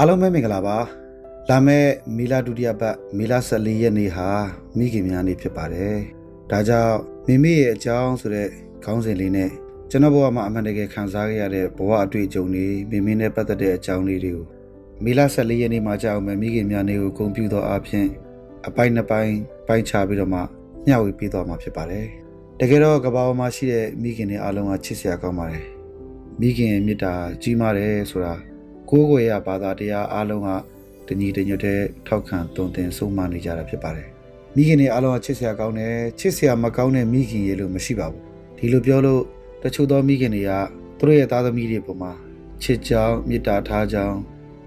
အားလုံးပဲမင်္ဂလာပါလာမယ့်မီလာဒုတိယပတ်မီလာ14ရက်နေ့ဟာမိခင်များနေ့ဖြစ်ပါတယ်ဒါကြောင့်မိမိရဲ့အကြောင်းဆိုတဲ့ခေါင်းစဉ်လေးနဲ့ကျွန်တော်ဘဝမှာအမှန်တကယ်ခံစားခဲ့ရတဲ့ဘဝအတွေ့အကြုံတွေမိမိနဲ့ပတ်သက်တဲ့အကြောင်းလေးတွေကိုမီလာ14ရက်နေ့မှာကြာအောင်မယ်မိခင်များနေ့ကိုဂုဏ်ပြုသောအဖြစ်အပိုင်းနှစ်ပိုင်းပိုင်းခြားပြီးတော့မှမျှဝေပေးသွားမှာဖြစ်ပါတယ်တကယ်တော့ကဘာပေါ်မှာရှိတဲ့မိခင်တွေအားလုံးကချစ်စရာကောင်းပါတယ်မိခင်ရဲ့မေတ္တာကြီးမားတယ်ဆိုတာ ကိုးကွယ်ရဘာသာတရားအားလုံးကတညီတညွတ်တဲ့ထောက်ခံတုံ့တင်ဆုံးမနေကြတာဖြစ်ပါတယ်။မိခင်တွေအားလုံးကချစ်စရာကောင်းတယ်ချစ်စရာမကောင်းတဲ့မိခင်ရေလို့မရှိပါဘူး။ဒီလိုပြောလို့တချို့သောမိခင်တွေကသူတို့ရဲ့သားသမီးတွေပေါ်မှာချစ်ကြောင်းမေတ္တာထားကြောင်း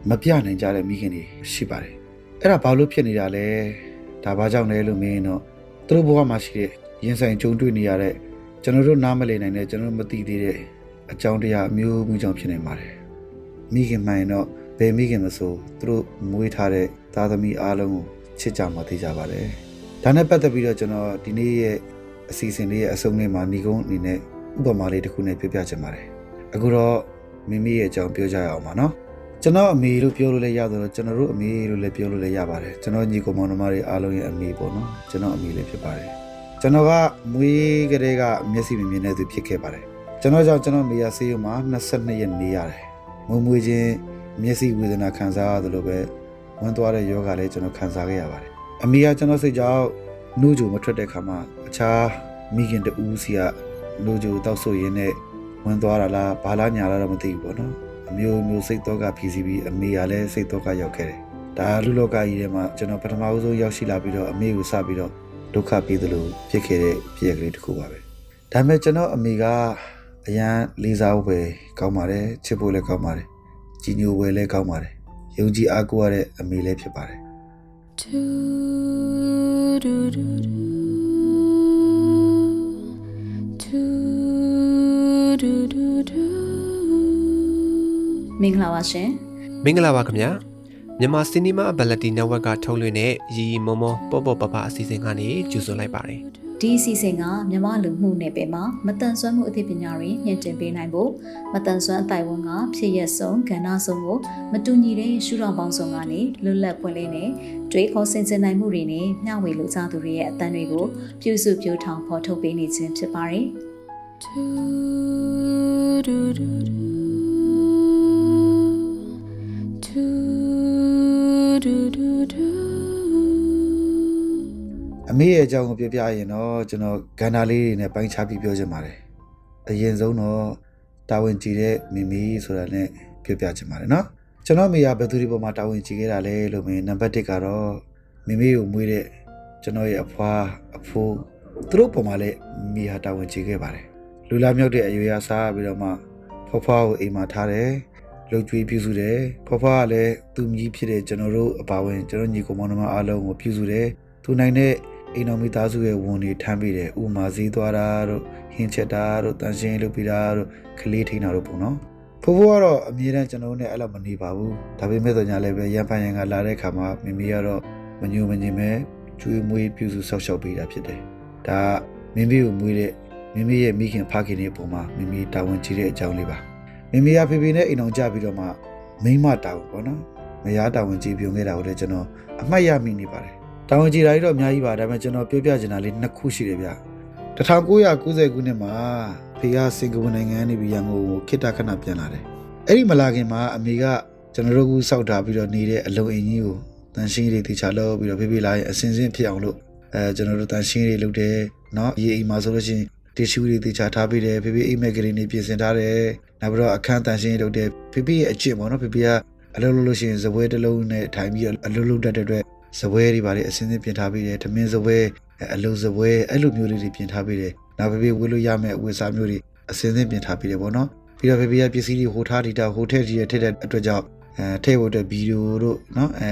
မပြနိုင်ကြတဲ့မိခင်တွေရှိပါတယ်။အဲ့ဒါဘာလို့ဖြစ်နေတာလဲ။ဒါဘာကြောင့်လဲလို့မင်းတော့သူတို့ဘဝမှာရှိတဲ့ရင်ဆိုင်ကြုံတွေ့နေရတဲ့ကျွန်တော်တို့နားမလည်နိုင်တဲ့ကျွန်တော်တို့မသိသေးတဲ့အကြောင်းတရားအမျိုးမျိုးကြောင့်ဖြစ်နေပါတယ်။ မိခင်မှန်တော့ဘယ်မိခင်မဆိုသူတို့မွေးထားတဲ့သားသမီးအားလုံးကိုချစ်ကြမှာသိကြပါတယ်။ဒါနဲ့ပတ်သက်ပြီးတော့ကျွန်တော်ဒီနေ့ရဲ့အစီအစဉ်လေးရဲ့အဆုံးလေးမှာညီကုန်းအနေနဲ့ဥပမာလေးတစ်ခုနဲ့ပြောပြချင်ပါတယ်။အခုတော့မိမိရဲ့အကြောင်းပြောကြရအောင်ပါနော်။ကျွန်တော်အမေလို့ပြောလို့လည်းရသလိုကျွန်တော်တို့အမေလို့လည်းပြောလို့လည်းရပါတယ်။ကျွန်တော်ညီကောင်မောင်နှမတွေအားလုံးရဲ့အမေပေါ့နော်။ကျွန်တော်အမေလည်းဖြစ်ပါတယ်။ကျွန်တော်ကမွေးကလေးကမျက်စိမမြင်တဲ့သူဖြစ်ခဲ့ပါတယ်။ကျွန်တော်ကြောင့်ကျွန်တော်မေယာဆေးရုံမှာ22ရက်နေရတယ်။ မွေးမွေးချင်းမျက်စိဝေဒနာခံစားရသလိုပဲဝမ်းသွားတဲ့ယောဂလည်းကျွန်တော်ခံစားခဲ့ရပါတယ်။အမေကကျွန်တော်စိတ်ကြောင့်နှုတ်ကြိုမထွက်တဲ့ခါမှာအခြားမိခင်တူးစီကနှုတ်ကြိုတောက်ဆိုရင်းနဲ့ဝမ်းသွားတာလားဘာလားညာလားတော့မသိဘူးပေါ့နော်။အမျိုးမျိုးစိတ်တော့ကဖြစ်စီပြီးအမေကလည်းစိတ်တော့ကရောက်ခဲ့တယ်။ဒါလူလောကကြီးထဲမှာကျွန်တော်ပထမဦးဆုံးရောက်ရှိလာပြီးတော့အမေကိုစပြီးတော့ဒုက္ခပေးသလိုဖြစ်ခဲ့တဲ့ဖြစ်ရကလေးတစ်ခုပါပဲ။ဒါပေမဲ့ကျွန်တော်အမေက အရန်လေးစားဖို့ပဲကောင်းပါတယ်ချစ်ဖို့လည်းကောင်းပါတယ်ကြီးညိုဝယ်လည်းကောင်းပါတယ်ယုံကြည်အားကိုးရတဲ့အမေလည်းဖြစ်ပါတယ် Do do do do do do do do မင်္ဂလာပါရှင်မင်္ဂလာပါခင်ဗျာမြန်မာစီနီမာအဘလက်တီနက်ဝက်ကထုတ်လွှင့်တဲ့ရီရီမောမောပေါ့ပေါ့ပပအစီအစဉ်ကနေကြိုဆိုလိုက်ပါတယ် ဒီအစီအစဉ်ကမြန်မာလူမှုနယ်ပယ်မှာမတန်ဆွမ်းမှုအသိပညာတွေညှင့်တင်ပေးနိုင်ဖို့မတန်ဆွမ်းအတိုင်းဝန်ကဖြစ်ရက်ဆုံးကဏ္ဍဆုံးကိုမတူညီတဲ့ရှုထောင့်ပေါင်းစုံကနေလွတ်လပ်ပွင့်လင်းတဲ့တွေးခေါ်ဆင်ခြင်နိုင်မှုတွေနဲ့မျှဝေလို့ကြသူတွေရဲ့အသံတွေကိုပြုစုပြောထောင်ဖော်ထုတ်ပေးနေခြင်းဖြစ်ပါတယ် do do do do do do အမေရဲ့အကြောင်းကိုပြောပြရင်တော့ကျွန်တော်ဂန္ဓာလေးတွေနဲ့ပိုင်းခြားပြီးပြောချင်ပါတယ်အရင်ဆုံးတော့တာဝန်ကြည့်တဲ့မိမိဆိုတာနဲ့ပြောပြချင်ပါတယ်နော်ကျွန်တော်မိကဘယ်သူဒီပေါ်မှာတာဝန်ကြည့်ခဲ့တာလဲလို့မင်းနံပါတ်1ကတော့မိမိကိုမွေးတဲ့ကျွန်တော်ရဲ့အဖွားအဖိုးသူတို့ပေါ်မှာလည်းမိဟာတာဝန်ကြည့်ခဲ့ပါတယ်လူလာမြောက်တဲ့အရွယ်အစားပြီးတော့မှဖွားဖွားကိုအိမ်မှာထားတယ်လှုပ်ကြွေးပြုစုတယ်ဖွားဖွားကလည်းသူမြည်ဖြစ်တဲ့ကျွန်တော်တို့အပါဝင်ကျွန်တော်ညီကောင်မောင်နှမအားလုံးကိုပြုစုတယ်သူနိုင်တဲ့ အိမ်တော်မိသားစုရဲ့ဝန်တွေထမ်းပေးတယ်ဥမာဈေးသွားတာတို့ဟင်းချက်တာတို့တန်ရှင်းလုပ်ပေးတာတို့ကလေးထိန်းတာတို့ပေါ့နော်ဖိုးဖိုးကတော့အမြဲတမ်းကျွန်တော်တို့နဲ့အဲ့လိုမနေပါဘူးဒါပေမဲ့တော့ညာလည်းပဲရန်ဖန်ရန်ကလာတဲ့ခါမှာမိမိကတော့မညူမညင်ပဲကျွေးမွေးပြုစုဆောက်ရှောက်ပေးတာဖြစ်တယ်ဒါမိမိကိုမွေးတဲ့မိမိရဲ့မိခင်ဖခင်တွေအပေါ်မှာမိမိတာဝန်ကြီးတဲ့အကြောင်းလေးပါမိမိကဖေဖေနဲ့အိမ်အောင်ကြပြီးတော့မှမိမတာဝန်ပေါ့နော်မယားတာဝန်ကြီးပြုံခဲ့တာကိုလည်းကျွန်တော်အမှတ်ရမိနေပါတယ် တာဝန်ကြီးဓာတ်ကြီးတော့အများကြီးပါဒါပေမဲ့ကျွန်တော်ပြောပြချင်တာလေးနှစ်ခုရှိတယ်ဗျ1990ခုနှစ်မှာဖေကစင်ကာပူနိုင်ငံနေပြီးရန်ကုန်ကိုခေတ္တခဏပြန်လာတယ်အဲ့ဒီမလာခင်မှာအမေကကျွန်တော်တို့ကူစောက်တာပြီးတော့နေတဲ့အလုံအိမ်ကြီးကိုတန်ရှင်းတွေတေချာလုပ်ပြီးတော့ဖေဖေလာရဲ့အစင်စင်ဖြစ်အောင်လို့အဲကျွန်တော်တို့တန်ရှင်းတွေလုပ်တယ်နော်အေးအိမ်မှာဆိုလို့ရှိရင်တီရှူးတွေတေချာထားပေးတယ်ဖေဖေအိမ်မက်ကလေးနေပြင်ဆင်ထားတယ်နောက်ပြီးတော့အခန်းတန်ရှင်းလုပ်တယ်ဖေဖေရဲ့အကျင့်ပေါ့နော်ဖေဖေကအလုပ်လုပ်လို့ရှိရင်ဇပွဲတစ်လုံးနဲ့ထိုင်ပြီးအလုပ်လုပ်တတ်တဲ့အတွက် ဇပွဲတွေပါလေအစင်းစင်းပြင်ထားပေးတယ်။ထမင်းဇပွဲအလုံဇပွဲအဲ့လိုမျိုးလေးတွေပြင်ထားပေးတယ်။နောက်ဖေဖေဝေးလို့ရမယ့်ဝေစားမျိုးတွေအစင်းစင်းပြင်ထားပေးတယ်ပေါ့နော်။ပြီးတော့ဖေဖေကပစ္စည်းတွေဟိုထားဒီတာဟိုထည့်ဒီထည့်တဲ့အတွက်ကြောင့်အဲထည့်ဖို့အတွက်ဗီဒီယိုတို့နော်အဲ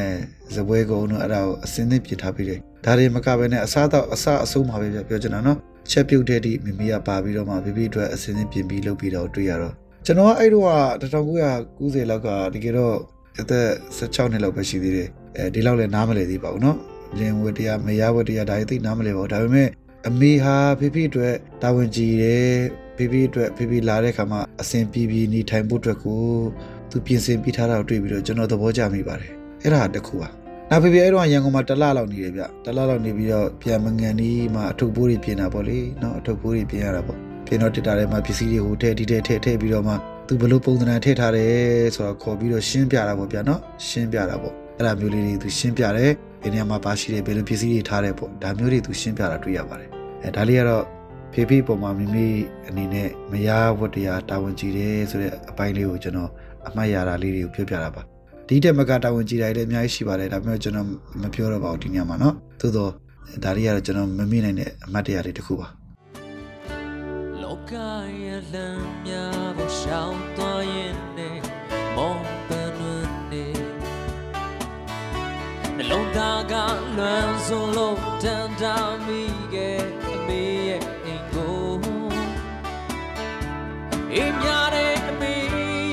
ဇပွဲကုန်းတို့အဲ့ဒါကိုအစင်းစင်းပြင်ထားပေးတယ်။ဒါတွေမကဘဲနဲ့အစားတော့အစားအဆုံးမှာပဲပြောချင်တာနော်။ချက်ပြုတ်တဲ့ဒီမိမိကပါပြီးတော့မှဖေဖေအတွက်အစင်းစင်းပြင်ပြီးလုပ်ပြီးတော့တွေ့ရတော့ကျွန်တော်ကအဲ့တော့1990လောက်ကတကယ်တော့ အသက်16နှစ်လောက်ပဲရှိသေးတယ်အဲဒီလောက်လည်းနားမလည်သေးပါဘူးเนาะလင်ဝတ်တရားမရဝတ်တရားဒါတွေသိနားမလည်ပါဘူးဒါပေမဲ့အမေဟာဖေဖေအတွက်တာဝန်ကြီးတယ်ဖေဖေအတွက်ဖေဖေလာတဲ့ခါမှာအစဉ်ပြေပြေနေထိုင်ဖို့အတွက်ကို သူပြင်ဆင်ပြီးထားတာကိုတွေ့ပြီးတော့ကျွန်တော်သဘောကျမိပါတယ်အဲ့ဒါတစ်ခုပါနောက်ဖေဖေအဲ့တော့ရန်ကုန်မှာတစ်လလောက်နေရဗျတစ်လလောက်နေပြီးတော့ပြန်မငန်ဒီမှာအထုပ်ပိုးတွေပြင်တာပေါ့လေနော်အထုပ်ပိုးတွေပြင်ရတာပေါ့ပြင်တော့တစ်တာထဲမှာပစ္စည်းတွေဟိုထဲဒီထဲထည့်ထည့်ပြီးတော့မှ သူဘလို့ပုံသဏ္ဍာန်ထည့်ထားတယ်ဆိုတော့ခေါ်ပြီးတော့ရှင်းပြတာပေါ့ဗျာနော်ရှင်းပြတာပေါ့အဲ့ဒါမျိုးလေးတွေသူရှင်းပြတယ်ဒီနေရာမှာပါရှိတယ်ဘယ်လိုပစ္စည်းတွေထားတယ်ပေါ့ဒါမျိုးတွေသူရှင်းပြတာတွေ့ရပါတယ်အဲဒါလေးကတော့ဖေဖေပုံမှာမိမိအနေနဲ့မရဝတ္တရားတာဝန်ကြီးတယ်ဆိုတဲ့အပိုင်းလေးကိုကျွန်တော်အမှတ်ရတာလေးတွေကိုပြောပြတာပါဒီတက်မကတာဝန်ကြီးတာလည်းအများကြီးရှိပါတယ်ဒါပေမဲ့ကျွန်တော်မပြောတော့ပါဘူးဒီညမှာเนาะသို့တော့ဒါလေးကတော့ကျွန်တော်မမေ့နိုင်တဲ့အမှတ်တရလေးတစ်ခုပါ လောကရဲ့လမ်းများကို ရှောင်သွားရင်နဲ့မောင်ပန်းလွန်းနေနှလုံးသားကလွမ်းစွန်လို့တန်တာမိခဲ့အမေရဲ့အိမ်ကိုအိမ်များတဲ့အမေ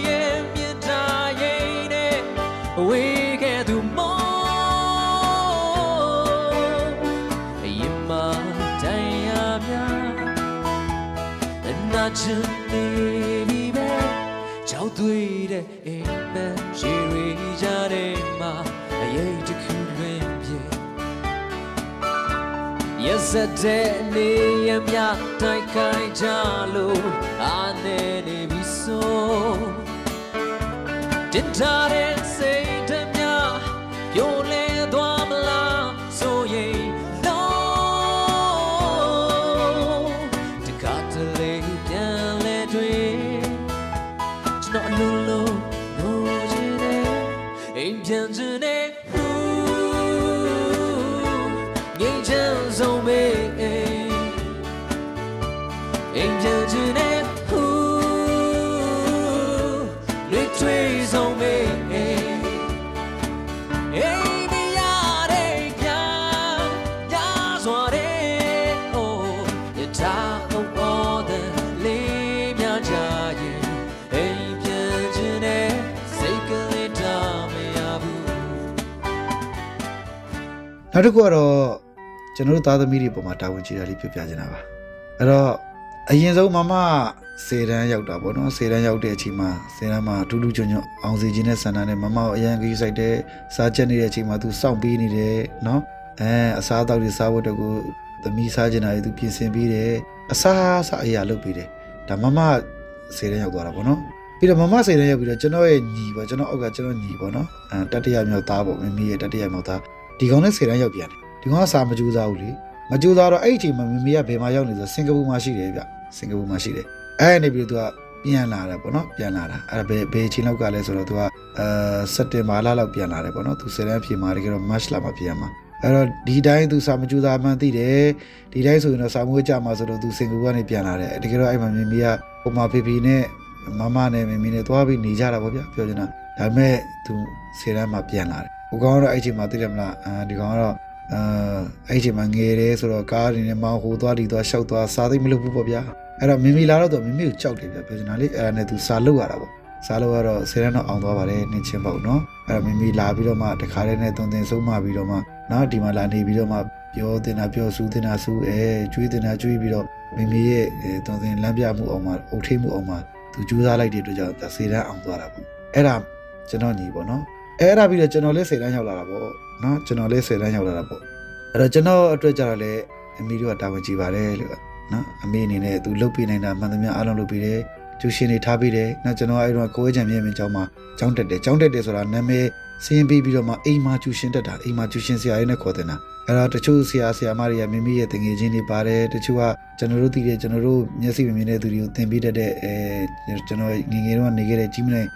ရဲ့မြတ်တာရဲ့နဲ့ဝေးခဲ့သူမောင်အရင်မှတိုင်ရများနာချင် Yes တဲ့နေရမြတိုက်ခိုင်းကြလို့အာနေနေပြီဆိုတင်ထားတဲ့စိတ်ဓာတ်များပြိုလဲသွားမလားဆိုရင်လုံးတကားတလေပြန်လဲတွေ့ကျွန်တော်အလုံးလုံးလို့ချင်တယ်အိမ်ပြန်ချင် နောက်တစ်ခုကတော့ကျွန်တော်တို့သားသမီးတွေပုံမှာတာဝန်ကြီးတာလေးပြောပြချင်တာပါအဲ့တော့အရင်ဆုံးမမစေတန်းရောက်တာပေါ့နော်စေတန်းရောက်တဲ့အချိန်မှာစေတန်းမှာထူးထူးချွန်ချွန်အောင်စီခြင်းနဲ့ဆန္ဒနဲ့မမကိုအရန်ကြီးစိုက်တဲ့စားချက်နေတဲ့အချိန်မှာသူစောင့်ပေးနေတယ်နော်အဲအစားအသောက်တွေစားဖို့တကူသမီးစားချင်တာတွေသူပြင်ဆင်ပေးတယ်အစားအစာအရာလုပ်ပေးတယ်ဒါမမစေတန်းရောက်သွားတာပေါ့နော်ပြီးတော့မမစေတန်းရောက်ပြီးတော့ကျွန်တော်ရဲ့ညီပေါ့ကျွန်တော်အောက်ကကျွန်တော်ညီပေါ့နော်အဲတတိယမြောက်သားပေါ့မမီးရဲ့တတိယမြောက်သား ဒီကောင်နဲ့စေတန်းရောက်ပြန်တယ်ဒီကောင်ကစာမကြိုးစားဘူးလေမကြိုးစားတော့အဲ့ဒီအချိန်မှာမမေကဘယ်မှာရောက်နေလဲဆိုစင်ကာပူမှာရှိတယ်ဗျစင်ကာပူမှာရှိတယ်အဲ့ဒီပြီးတော့သူကပြန်လာတယ်ပေါ့နော်ပြန်လာတာအဲ့ဒါဘယ်ဘယ်အချိန်လောက်ကလဲဆိုတော့သူကအဲစက်တင်ဘာလလောက်ပြန်လာတယ်ပေါ့နော်သူစေတန်းဖြေမှာတကယ်တော့ match လာမှာပြန်မှာအဲ့တော့ဒီတိုင်းသူစာမကြိုးစားမှန်းသိတယ်ဒီတိုင်းဆိုရင်တော့စာမွေးကြမှာဆိုတော့သူစင်ကာပူကနေပြန်လာတယ်တကယ်တော့အဲ့မှာမမေကဟိုမှာဖေဖေနဲ့မမနဲ့မမေနဲ့သွားပြီးနေကြတာပေါ့ဗျပြောချင်တာဒါပေမဲ့သူစေတန်းမှာပြန်လာတယ် ဟိုကောင်ကတော့အဲ့ချိန်မှာသိတယ်မလားအာဒီကောင်ကတော့အာအဲ့ချိန်မှာငယ်တယ်ဆိုတော့ကားတွေနဲ့မောင်းဟိုသွားဒီသွားရှောက်သွားစားသိမလို့ဘူးပေါ့ဗျာအဲ့တော့မမီလာတော့သူမမီကိုကြောက်တယ်ဗျပြောချင်တာလေအဲ့ဒါနဲ့သူစားလို့ရတာပေါ့စားလို့ရတော့ဆေးရန်တော့အောင်သွားပါတယ်နင်းချင်းပေါ့နော်အဲ့တော့မမီလာပြီးတော့မှတခါတည်းနဲ့တုံတင်ဆုံးမပြီးတော့မှနော်ဒီမှာလာနေပြီးတော့မှပြောတင်တာပြောစူးတင်တာစူးအဲကျွေးတင်တာကျွေးပြီးတော့မမီရဲ့တုံတင်လမ်းပြမှုအောင်မှအုတ်ထိမှုအောင်မှသူကြိုးစားလိုက်တဲ့အတွက်ကြောင့်ဆေးရန်အောင်သွားတာပေါ့အဲ့ဒါကျွန်တော်ညီပေါ့နော် အဲ့အဲ့ဒါပြီးတော့ကျွန်တော်လည်း10တန်းရောက်လာတာပေါ့နော်ကျွန်တော်လည်း10တန်းရောက်လာတာပေါ့အဲ့တော့ကျွန်တော်အတွက်ကြတော့လည်းအမေတို့ကတာဝန်ကြီးပါတယ်လို့နော်အမေအနေနဲ့သူလုပ်ပြနိုင်တာမှန်သမျှအားလုံးလုပ်ပြီးတယ်ကျူရှင်တွေထားပြီးတယ်နော်ကျွန်တော်အဲ့တော့ကိုဝဲချံမြင့်မြင့်ကျောင်းမှာကျောင်းတက်တယ်ကျောင်းတက်တယ်ဆိုတာနာမည်စင်းပြီးပြီးတော့မှအိမ်မှာကျူရှင်တက်တာအိမ်မှာကျူရှင်ဆရာလေးနဲ့ခေါ်တင်တာအဲ့တော့တချို့ဆရာဆရာမတွေကမိမိရဲ့တငယ်ချင်းတွေပါတယ်တချို့ကကျွန်တော်တို့သိတဲ့ကျွန်တော်တို့မျက်စိမမြင်တဲ့သူတွေကိုသင်ပေးတတ်တဲ့အဲကျွန်တော်ငယ်ငယ်တော့နေခဲ့တဲ့ကြီးမနိုင်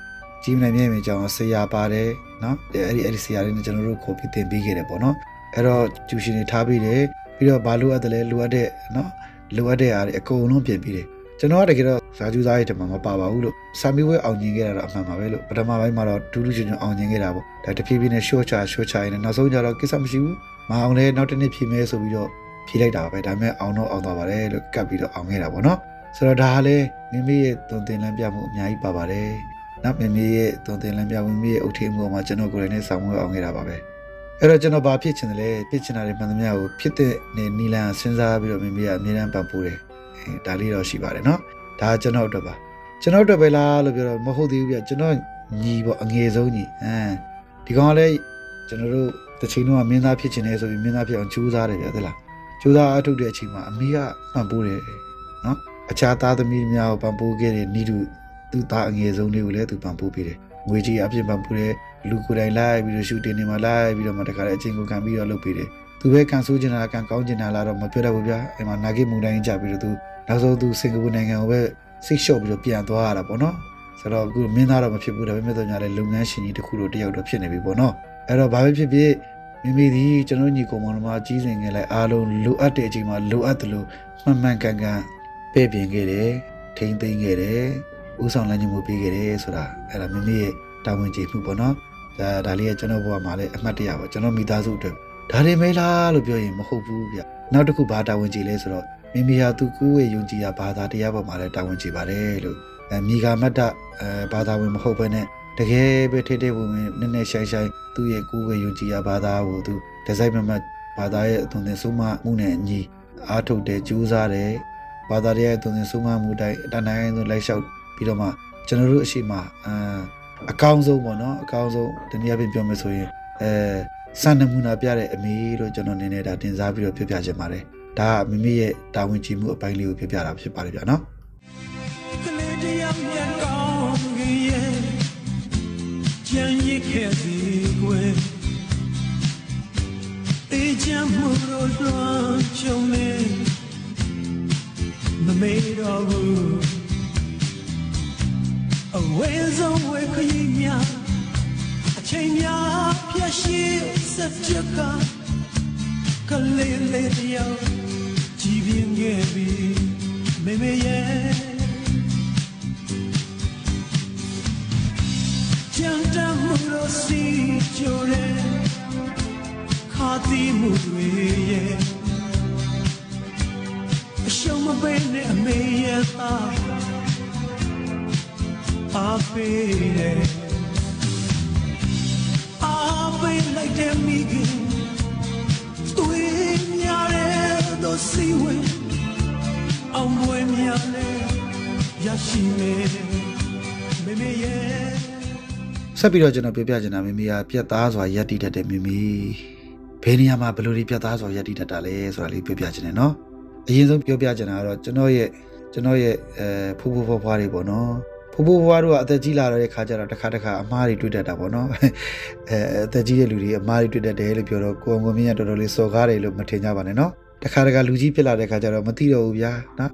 ကြီးမနိုင်မြဲမြင်ကြောင်းဆရာပါတယ်နော်အဲ့ဒီအဲ့ဒီဆရာလေးနဲ့ကျွန်တော်တို့ခေါ်ပြီးသင်ပေးခဲ့တယ်ပေါ့နော်အဲ့တော့ကျူရှင်တွေထားပြီးတယ်ပြီးတော့ဘာလိုအပ်တယ်လဲလိုအပ်တဲ့နော်လိုအပ်တဲ့အားတွေအကုန်လုံးပြင်ပြီးတယ်ကျွန်တော်ကတကယ်တော့ဇာကျူသားရဲ့တမန်မပါပါဘူးလို့ဆာမီဝဲအောင်မြင်ခဲ့တာတော့အမှန်ပါပဲလို့ပထမပိုင်းမှာတော့တူးတူးချွန်ချွန်အောင်မြင်ခဲ့တာပေါ့ဒါတဖြည်းဖြည်းနဲ့ short ချ short ချရင်းနဲ့နောက်ဆုံးကျတော့ကိစ္စမရှိဘူးမအောင်လဲနောက်တစ်နေ့ဖြေမဲဆိုပြီးတော့ဖြေလိုက်တာပဲဒါပေမဲ့အောင်တော့အောင်သွားပါတယ်လို့ကပ်ပြီးတော့အောင်ခဲ့တာပေါ့နော်ဆိုတော့ဒါကလည်းမိမိရဲ့တုံသင်လန်းပြမှုအများကြီးပါပါတယ် နောက်မမေရဲ့တုံတင်လမ်းပြဝင်မေရဲ့အုတ်ထိန်မှုမှာကျွန်တော်ကိုယ်တိုင်နဲ့ဆောင်မွေးအောင်ခဲ့တာပါပဲအဲ့တော့ကျွန်တော်ဘာဖြစ်ချင်တယ်လဲဖြစ်ချင်တာတွေမှန်သမျှကိုဖြစ်တဲ့နေနီလန်စဉ်းစားပြီးတော့မမေကအမြဲတမ်းပံ့ပိုးတယ်အဲဒါလေးတော့ရှိပါတယ်နော်ဒါကကျွန်တော်အတွက်ပါကျွန်တော်အတွက်ပဲလားလို့ပြောတော့မဟုတ်သေးဘူးပြကျွန်တော်ညီပေါ့အငယ်ဆုံးညီအဲဒီကောင်ကလည်းကျွန်တော်တို့တစ်ချိန်လုံးကမင်းသားဖြစ်ချင်တယ်ဆိုပြီးမင်းသားဖြစ်အောင်ကြိုးစားတယ်ဗျာသလားကြိုးစားအထုတ်တဲ့အချိန်မှာအမေကပံ့ပိုးတယ်နော်အခြားသားသမီးများကိုပံ့ပိုးခဲ့တဲ့နီးတူ သူ့သားအငယ်ဆုံးလေးကိုလည်းသူပံ့ပိုးပေးတယ်ငွေကြီးအပြည့်ပံ့ပိုးတယ်လူကိုယ်တိုင်လိုက်ပြီးတော့ရှူတင်နေမှာလိုက်ပြီးတော့မှတခါလေအချိန်ကိုခံပြီးတော့လုပ်ပေးတယ်သူပဲကန်ဆိုးချင်တာကန်ကောင်းချင်တာလားတော့မပြောတတ်ဘူးဗျာအဲ့မှာနာဂိမူတိုင်းကြပြီးတော့သူနောက်ဆုံးသူစင်ကာပူနိုင်ငံကိုပဲစိတ်လျှော့ပြီးတော့ပြန်သွားရတာပေါ့နော်ဆိုတော့အခုမင်းသားတော့မဖြစ်ဘူးဒါပေမဲ့တော့ညာလေလုပ်ငန်းရှင်ကြီးတစ်ခုတော့တယောက်တော့ဖြစ်နေပြီပေါ့နော်အဲ့တော့ဘာပဲဖြစ်ဖြစ်မိမိဒီကျွန်တော်ညီကောင်မောင်နှမကြီးစဉ်ငယ်လိုက်အားလုံးလိုအပ်တဲ့အချိန်မှာလိုအပ်တယ်လို့မှန်မှန်ကန်ကန်ပဲ့ပြင်ခဲ့တယ်ထိမ့်သိမ်းခဲ့တယ် ဥဆောင်လမ်းညွှန်မှုပေးခဲ့တယ်ဆိုတာအဲ့ဒါမိမိရဲ့တာဝန်ကျေမှုပေါ့နော်ဒါဒါလေးကကျွန်တော်ဘဝမှာလည်းအမှတ်တရပါကျွန်တော်မိသားစုအတွက်ဒါတွေမဲလားလို့ပြောရင်မဟုတ်ဘူးဗျနောက်တစ်ခုဘာတာဝန်ကျေလဲဆိုတော့မိမိဟာသူကိုယ်ရဲ့ယုံကြည်ရာဘာသာတရားပေါ်မှာလည်းတာဝန်ကျေပါတယ်လို့အဲမိဂါမတ္တအဲဘာသာဝင်မဟုတ်ဘဲနဲ့တကယ်ပဲထိထိဝင်ဝင်နည်းနည်းရှိုင်းရှိုင်းသူ့ရဲ့ကိုယ်ရဲ့ယုံကြည်ရာဘာသာကိုသူဒီဇိုင်းမမတ်ဘာသာရဲ့အသွင်သင်ဆုံးမမှုနဲ့အညီအားထုတ်တယ်ကြိုးစားတယ်ဘာသာရဲ့အသွင်သင်ဆုံးမမှုတိုင်းအတန်တိုင်းဆိုလိုက်လျှောက် ပြီးတော့မှကျွန်တော်တို့အရှိမအာအကောင်းဆုံးပေါ့နော်အကောင်းဆုံးတနည်းအားဖြင့်ပြောမယ်ဆိုရင်အဲစံနမူနာပြတဲ့အမေလို့ကျွန်တော်နေနေတာတင်စားပြီးတော့ပြပြချင်ပါတယ်ဒါကမိမိရဲ့တာဝန်ကြီးမှုအပိုင်းလေးကိုပြပြတာဖြစ်ပါတယ်ဗျာနော်ကလေးတယောက်မျက်ကောင်းကြီးရဲ့ကြံရစ်ခဲ့စီကွယ်တေးချမ်းမှုတို့လွှမ်းခြုံနေမမေ့တော့ဘူးအ ဝဲဆုံးဝဲခရီးများအချိန်များဖြတ်ရှိစက်ချက်ကကလေးလေးတယောက်ကြည်ပြင်းခဲ့ပြီမေမေရဲ့ကြံတမှုလို့စီကြိုတဲ့ခါတီးမှုတွေရဲ့အရှုံးမပေးနဲ့အမေရဲ့သား အားပေးတယ်အားပေးလိုက်တဲ့မိခင်တွေများတဲ့တို့စီဝင်အောင်ဝဲများလဲရရှိမယ်မေမေရဲ့ဆက်ပြီးတော့ကျွန်တော်ပြပြချင်တာမိမိကပြတ်သားစွာရက်တည်တတ်တဲ့မိမိဘယ်နေရာမှာဘယ်လိုဒီပြတ်သားစွာရက်တည်တတ်တာလဲဆိုတာလေးပြပြချင်တယ်နော်အရင်ဆုံးပြောပြချင်တာကတော့ကျွန်တော်ရဲ့ကျွန်တော်ရဲ့အဲဖူးဖူးဖွားဖွားတွေပေါ့နော် ဖူးဖူးဖွားတို့ကအသက်ကြီးလာတဲ့ခါကျတော့တစ်ခါတစ်ခါအမားတွေတွေ့တတ်တာပေါ့နော်အဲအသက်ကြီးတဲ့လူတွေအမားတွေတွေ့တတ်တယ်လို့ပြောတော့ကိုအောင်ကိုမြင့်ကတော်တော်လေးစော်ကားတယ်လို့မထင်ကြပါနဲ့နော်တစ်ခါတစ်ခါလူကြီးဖြစ်လာတဲ့ခါကျတော့မသိတော့ဘူးဗျာနော်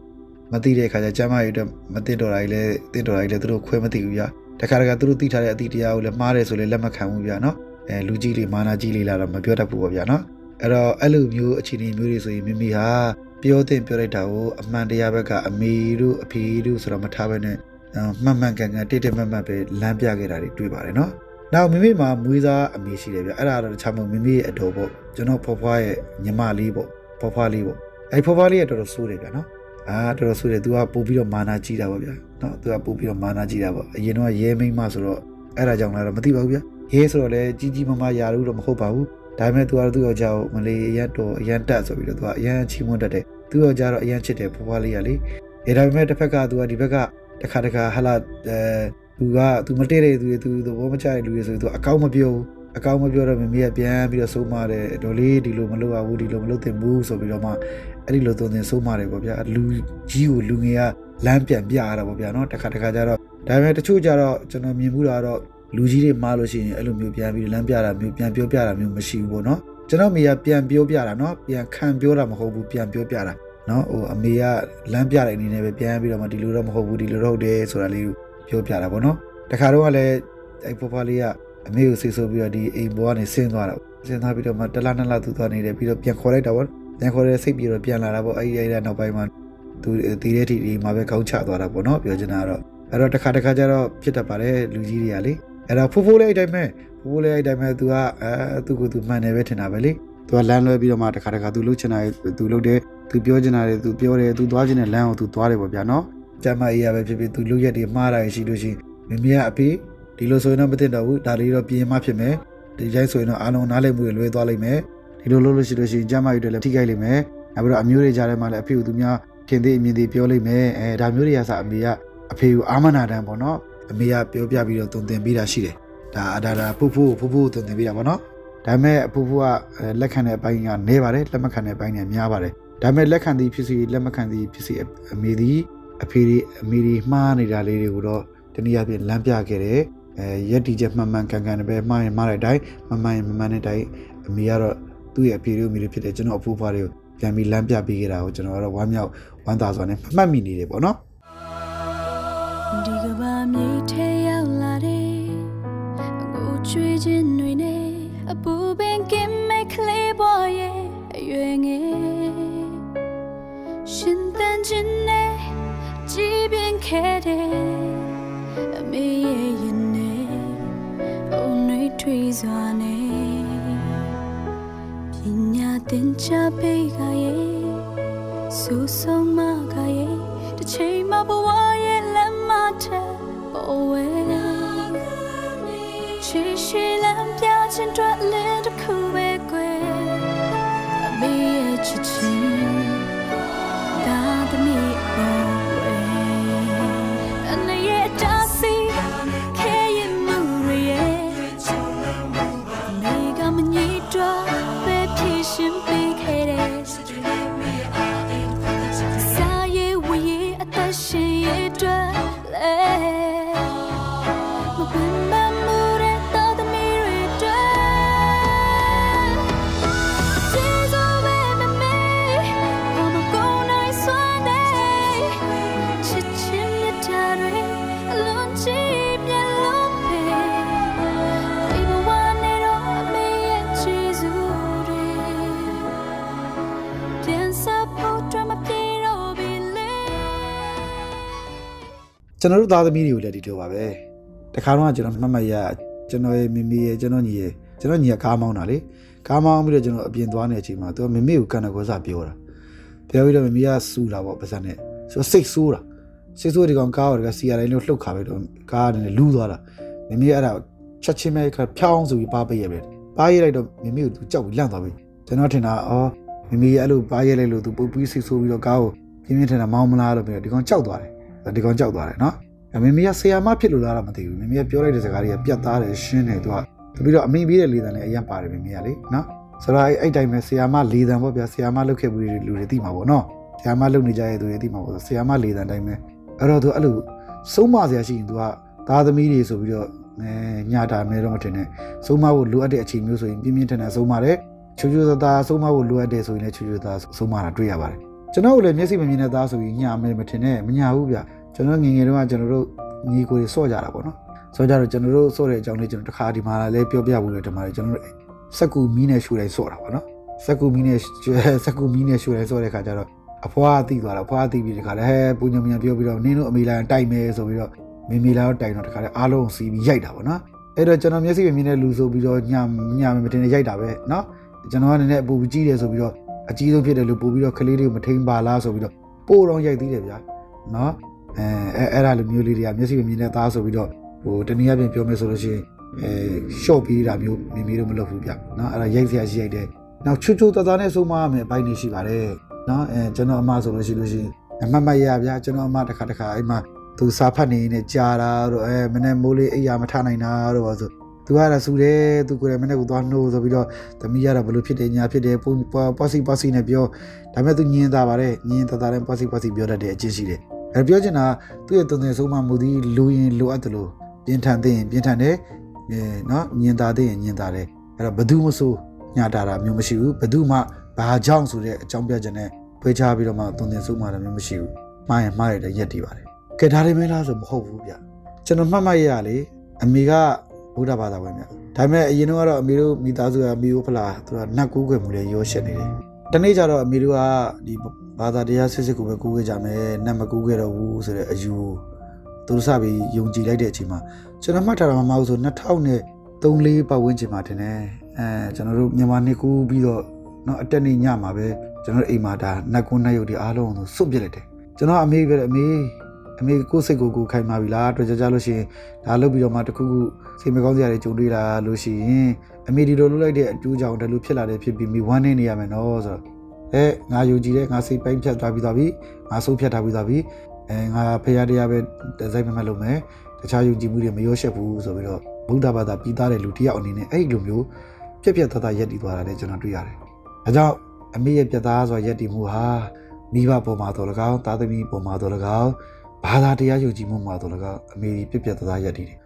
မသိတဲ့ခါကျကျမ်းမာရေးအတွက်မသိတော့တာကြီးလဲသိတော့တာကြီးလဲသူတို့ခွဲမသိဘူးဗျာတခါတခါသူတို့သိထားတဲ့အသည့်တရားကိုလည်းမှားတယ်ဆိုလည်းလက်မခံဘူးဗျာနော်အဲလူကြီးလေးမာနာကြီးလေးလာတော့မပြောတတ်ဘူးပေါ့ဗျာနော်အဲ့တော့အဲ့လိုမျိုးအခြေအနေမျိုးတွေဆိုရင်မိမိဟာပြောတဲ့ပြောလိုက်တာကိုအမှန်တရားဘက်ကအမေတို့အဖေတို့ဆိုတော့မထားဘဲနဲ့ မှန်မှန်ကန်ကန်တိတိမတ်မတ်ပဲလမ်းပြခဲ့တာတွေတွေ့ပါတယ်နော်နောက်မိမိမှာမွေးစားအမေရှိတယ်ဗျအဲ့ဒါတော့တခြားမဟုတ်မိမိရဲ့အတော်ပေါ့ကျွန်တော်ဖွားဖွားရဲ့ညီမလေးပေါ့ဖွားဖွားလေးပေါ့အဲ့ဖွားဖွားလေးကတော်တော်ဆိုးတယ်ဗျာနော်အာတော်တော်ဆိုးတယ် तू ကပို့ပြီးတော့မာနာကြီးတာပေါ့ဗျာနော် तू ကပို့ပြီးတော့မာနာကြီးတာပေါ့အရင်တော့ရဲမိန်းမဆိုတော့အဲ့ဒါကြောင့်လည်းတော့မသိပါဘူးဗျာရဲဆိုတော့လည်းကြီးကြီးမားမားယာလို့တော့မဟုတ်ပါဘူးဒါပေမဲ့ तू ကသူ့ယောက်ျားကိုမလေးအရန်တော်အရန်တက်ဆိုပြီးတော့ तू ကအရန်ချီးမွမ်းတတ်တယ်သူ့ယောက်ျားတော့အရန်ချစ်တယ်ဖွားဖွားလေးကလေအဲဒါပေမဲ့တစ်ဖက်က तू ကဒီဘက်က တခါတခါဟာလာအဲသူကသူမတည့်တဲ့သူတွေသူသဘောမကျတဲ့လူတွေဆိုသူအကောင့်မပြောဘူးအကောင့်မပြောတော့မမေကပြန်ပြီးတော့စိုးမတယ်ဒေါ်လေးဒီလိုမလုပ်ရဘူးဒီလိုမလုပ်သင့်ဘူးဆိုပြီးတော့မှအဲ့ဒီလိုသွန်သင်စိုးမတယ်ပေါ့ဗျာလူကြီးကိုလူငယ်ကလမ်းပြန်ပြရတာပေါ့ဗျာနော်တခါတခါကျတော့ဒါပေမဲ့တချို့ကျတော့ကျွန်တော်မြင်မှုတာတော့လူကြီးတွေမှားလို့ရှိရင်အဲ့လိုမျိုးပြန်ပြီးလမ်းပြတာမျိုးပြန်ပြောပြတာမျိုးမရှိဘူးပေါ့နော်ကျွန်တော်မိကပြန်ပြောပြတာနော်ပြန်ခံပြောတာမဟုတ်ဘူးပြန်ပြောပြတာ နော်ဟိုအမေကလမ်းပြတဲ့အနေနဲ့ပဲပြန်ပြီးတော့မှဒီလိုတော့မဟုတ်ဘူးဒီလိုတော့ဟုတ်တယ်ဆိုတာလေးကိုပြောပြတာပေါ့နော်တခါတော့ကလည်းအဲ့ဖွားဖွားလေးကအမေကိုစိတ်ဆိုးပြီးတော့ဒီအိမ်ဘောကနေဆင်းသွားတာဆင်းသွားပြီးတော့မှတလားနှစ်လားသူသွားနေတယ်ပြီးတော့ပြန်ခေါ်လိုက်တာပေါ့ပြန်ခေါ်တဲ့စိတ်ပြီးတော့ပြန်လာတာပေါ့အဲ့ဒီအဲ့ဒါနောက်ပိုင်းမှာသူတည်တဲ့ထိဒီမှာပဲကောင်းချသွားတာပေါ့နော်ပြောချင်တာကတော့အဲ့တော့တစ်ခါတစ်ခါကျတော့ဖြစ်တတ်ပါတယ်လူကြီးတွေကလေအဲ့တော့ဖိုးဖိုးလေးအတိုင်းပဲဖိုးဖိုးလေးအတိုင်းပဲ तू ကအဲသူ့ကို तू မှန်တယ်ပဲထင်တာပဲလေ तू ကလမ်းလွဲပြီးတော့မှတစ်ခါတစ်ခါ तू လှုပ်ချင်တာ तू လှုပ်တ သူပြောချင်တာတွေသူပြောတယ်သူသွားချင်တဲ့လမ်းကိုသူသွားတယ်ပေါ့ဗျာနော်ကျမအေးရပဲဖြစ်ဖြစ်သူလူရက်တွေမှားတာရှိလို့ရှိရင်မမေကအဖေဒီလိုဆိုရင်တော့မသိတော့ဘူးဒါလေးတော့ပြင်းမှဖြစ်မယ်ဒီတိုင်းဆိုရင်တော့အားလုံးနားလည်မှုတွေလွဲသွားလိမ့်မယ်ဒီလိုလုပ်လို့ရှိလို့ရှိရင်ကျမအေးတွေလည်းထိခိုက်လိမ့်မယ်နောက်ပြီးတော့အမျိုးတွေကြားထဲမှာလည်းအဖေကသူများထင်သေးအမြင်သေးပြောလိမ့်မယ်အဲဒါမျိုးတွေကစအမေကအဖေကိုအာမနာတန်ပေါ့နော်အမေကပြောပြပြီးတော့တုံသင်ပေးတာရှိတယ်ဒါဒါဒါဖူဖူဖူဖူတုံသင်ပေးတာပေါ့နော်ဒါပေမဲ့အဖူဖူကလက်ခံတဲ့အပိုင်းကနေပါတယ်လက်မခံတဲ့အပိုင်းကများပါတယ် ဒါပေမဲ့လက်ခံသည်ဖြစ်စီလက်မခံသည်ဖြစ်စီအမေသည်အဖေဒီအမေဒီမှားနေတာလေးတွေကိုတော့တနည်းအားဖြင့်လမ်းပြခဲ့တယ်အဲရက်တီချက်မှန်မှန်ကန်ကန်နဲ့ပဲမှားရင်မှားတဲ့အတိုင်းမမှန်ရင်မမှန်တဲ့အတိုင်းအမေကတော့သူ့ရဲ့အဖေတို့အမေတို့ဖြစ်တဲ့ကျွန်တော်အဖိုးဖွားတွေကိုပြန်ပြီးလမ်းပြပေးခဲ့တာကိုကျွန်တော်ကတော့ဝမ်းမြောက်ဝမ်းသာစွာနဲ့မှတ်မိနေတယ်ပေါ့နော်ဒီကဘာမြေထဲရောက်လာတယ်အကိုချွေးခြင်းတွေနဲ့အပူပင်ကင်မဲ့ကလေးပေါ်ရဲ့အရွယ်ငယ် ရှင်တန်ခြင်းနဲ့ကြည်ပြင်းခဲ့တယ်အမေရဲ့ရင်နဲ့အုံနှွေးထွေးစွာနဲ့ပညာသင်ချပေးကရဲ့ဆူဆုံးမကရဲ့တစ်ချိန်မှဘဝရဲ့လက်မထက်ပေါ်ဝဲချီရှိ ကျွန်တော်တို့သားသမီးတွေကိုလည်းဒီလိုပါပဲတခါတော့ကျွန်တော်မှတ်မှတ်ရကျွန်တော်ရဲ့မိမိရဲ့ကျွန်တော်ညီရဲ့ကျွန်တော်ညီကကားမောင်းတာလေကားမောင်းပြီးတော့ကျွန်တော်အပြင်သွားနေတဲ့အချိန်မှာသူကမိမိကိုကန်တဲ့ကွစားပြောတာပြောပြီးတော့မိမိကစူလာပေါ့ပါစက်နဲ့ဆိုစိတ်ဆိုးတာစိတ်ဆိုးဒီကောင်ကားကိုတကစီရတိုင်းလို့လှုပ်ခါပြီးတော့ကားကနေလူးသွားတာမိမိအဲ့ဒါချက်ချင်းပဲခါဖြောင်းဆိုပြီးပါပေးရပဲပါရလိုက်တော့မိမိကိုသူကြောက်ပြီးလန့်သွားပြီကျွန်တော်ထင်တာအော်မိမိအဲ့လိုပါရလိုက်လို့သူပုတ်ပြီးစိတ်ဆိုးပြီးတော့ကားကိုပြင်းပြင်းထန်ထန်မောင်းမလားလို့ပြီးတော့ဒီကောင်ကြောက်သွားတယ် ဒီကောင်ကြောက်သွားတယ်နော်အမေမေကဆရာမဖြစ်လို့လားတော့မသိဘူးမေမေကပြောလိုက်တဲ့စကားတွေကပြတ်သားတယ်ရှင်းတယ်သူကတပြီးတော့အမေပြီးတဲ့လေတံလည်းအရင်ပါတယ်မေမေကလေနော်ဆိုတော့အဲ့အဲ့တိုင်းပဲဆရာမလေတံပေါ့ဗျာဆရာမလုပ်ခဲ့ဘူးလူတွေသိမှာပေါ့နော်ဆရာမလုပ်နေကြတဲ့သူတွေသိမှာပေါ့ဆရာမလေတံတိုင်းပဲအဲ့တော့သူအဲ့လိုဆုံးမဆရာရှိရင်သူကသားသမီးတွေဆိုပြီးတော့အဲညတာမဲတော့မထင်နဲ့ဆုံးမဖို့လိုအပ်တဲ့အချိန်မျိုးဆိုရင်ပြင်းပြင်းထန်ထန်ဆုံးမတယ်ချူချူသားသားဆုံးမဖို့လိုအပ်တယ်ဆိုရင်လည်းချူချူသားဆုံးမတာတွေ့ရပါတယ် ကျွန်တော်တို့လည်းမျက်စိမမြင်တဲ့သားဆိုရင်ညမဲမထင်နဲ့မညာဘူးဗျကျွန်တော်ငယ်ငယ်တုန်းကကျွန်တော်တို့ညီကိုတွေစော့ကြတာပေါ့နော်စော့ကြတော့ကျွန်တော်တို့စော့တဲ့အကြောင်းလေးကျွန်တော်တစ်ခါဒီမှာလည်းပြောပြဘူးလေဒီမှာကျွန်တော်တို့စက်ကူမီးနဲ့ရှူတိုင်းစော့တာပေါ့နော်စက်ကူမီးနဲ့စက်ကူမီးနဲ့ရှူတိုင်းစော့တဲ့ခါကျတော့အဖွားအသိသွားတာအဖွားအသိပြီးဒီခါလဲဟဲပူညံမြန်ပြောပြီးတော့နင်းတို့အမေလာတိုက်မယ်ဆိုပြီးတော့မေမေလာတော့တိုင်တော့ဒီခါလဲအားလုံးစီးပြီးရိုက်တာပေါ့နော်အဲ့တော့ကျွန်တော်မျက်စိမြင်တဲ့လူဆိုပြီးတော့ညညမတင်နေရိုက်တာပဲနော်ကျွန်တော်ကလည်းအပူကြီးတယ်ဆိုပြီးတော့ အကြီးဆုံးဖြစ်တယ်လို့ပို့ပြီးတော့ကလေးတွေကိုမထိန်ပါလားဆိုပြီးတော့ပို့တော့ရိုက်သေးတယ်ဗျာနော်အဲအဲ့ဒါလိုမျိုးလေးတွေကမျက်စိမမြင်တဲ့သားဆိုပြီးတော့ဟိုတနည်းအားဖြင့်ပြောမယ်ဆိုလို့ရှိရင်အဲရှော့ပေးတာမျိုးမိမိတို့မလုပ်ဘူးဗျနော်အဲ့ဒါရိုက်စရာရှိရိုက်တယ်နောက်ချွတ်ချွတ်တသားနဲ့ဆုံးမရမယ်အပိုင်းနေရှိပါတယ်နော်အဲကျွန်တော်အမဆိုလို့ရှိလို့ရှိရင်အမမရဗျာကျွန်တော်အမတစ်ခါတစ်ခါအဲ့မှာသူစာဖတ်နေနေကြာတာတို့အဲမနေ့မိုးလေးအိပ်ရာမထနိုင်တာတို့ပါဆို သူကလည်းဆူတယ်သူကိုယ်လည်းမနေ့ကသွားနှိုးဆိုပြီးတော့သမီးရတာဘလို့ဖြစ်တယ်ညာဖြစ်တယ်ပေါ့စီပေါ့စီနဲ့ပြောဒါပေမဲ့သူညင်းသားပါတယ်ညင်းသားသားနဲ့ပေါ့စီပေါ့စီပြောတတ်တဲ့အချင်းရှိတယ်အဲပြောချင်တာသူ့ရဲ့တုံ့ပြန်ဆုံးမမှုသည်လူရင်လိုအပ်တယ်လို့ပြင်းထန်သိရင်ပြင်းထန်တယ်အဲနော်ညင်သာသိရင်ညင်သာတယ်အဲ့တော့ဘယ်သူမဆိုညတာတာမျိုးမရှိဘူးဘယ်သူမှဘာကြောင့်ဆိုတဲ့အကြောင်းပြချက်နဲ့ဖွေးချပြီးတော့မှတုံ့ပြန်ဆုံးမတာမျိုးမရှိဘူးမှားရင်မှားရတဲ့ရက်တည်ပါတယ်ကဲဒါလေးမင်းလားဆိုမဟုတ်ဘူးဗျကျွန်တော်မှတ်မှတ်ရရလေအမေက ဗုဒ္ဓဘာသာဝင်ဗျဒါပေမဲ့အရင်တော့ကတော့အမေတို့မိသားစုကအမေတို့ဖလားသူကနတ်ကူးခွေမှုလေးရောရှက်နေတယ်တနေ့ကျတော့အမေတို့ကဒီဘာသာတရားစစ်စစ်ကိုပဲကူးခဲ့ကြမယ်နတ်မကူးခဲ့တော့ဘူးဆိုတဲ့အယူသူတို့စပြီးယုံကြည်လိုက်တဲ့အချိန်မှာကျွန်တော်မှတ်ထားတာမမဟုတ်ဆို2000နဲ့3-4ပတ်ဝန်းကျင်မှာတင်တယ်အဲကျွန်တော်တို့မြန်မာနှစ်ကူးပြီးတော့เนาะအတက်နေညမှာပဲကျွန်တော်တို့အိမ်မှာဒါနတ်ကူးနတ်ရုပ်တွေအားလုံးကိုစွတ်ပြစ်လိုက်တယ်ကျွန်တော်အမေပဲအမေ အမေကိုယ်စိတ်ကိုကိုယ်ခိုင်ပါပြီလားတွေ့ကြကြလို့ရှိရင်ဒါလုပ်ပြီးတော့မှတခုခုစိတ်မကောင်းစရာတွေကြုံတွေ့လာလို့ရှိရင်အမေဒီလိုလုပ်လိုက်တဲ့အကျိုးကြောင့်ဒါလိုဖြစ်လာတယ်ဖြစ်ပြီးမိဝမ်းနေနေရမယ်နော်ဆိုတော့အဲငါယုံကြည်တယ်ငါစိတ်ပိုင်းဖြတ်သွားပြီးသွားပြီငါဆုံးဖြတ်ထားပြီးသွားပြီအဲငါဖရာတရားပဲဒီဇိုင်းမှတ်လုပ်မယ်တခြားယုံကြည်မှုတွေမရောရှက်ဘူးဆိုပြီးတော့ဗုဒ္ဓဘာသာပြီးသားတဲ့လူတစ်ယောက်အနေနဲ့အဲ့ဒီလိုမျိုးပြက်ပြက်သားသားရက်တည်သွားတာလည်းကျွန်တော်တွေ့ရတယ်။ဒါကြောင့်အမေရဲ့ပြက်သားဆိုရက်တည်မှုဟာမိဘပေါ်မှာတော်လကောင်းသားသမီးပေါ်မှာတော်လကောင်း ဘာသာတရားယုံကြည်မှုမှာတော်လကောင်းအမေပြက်ပြက်သားသားရက်တည်တယ်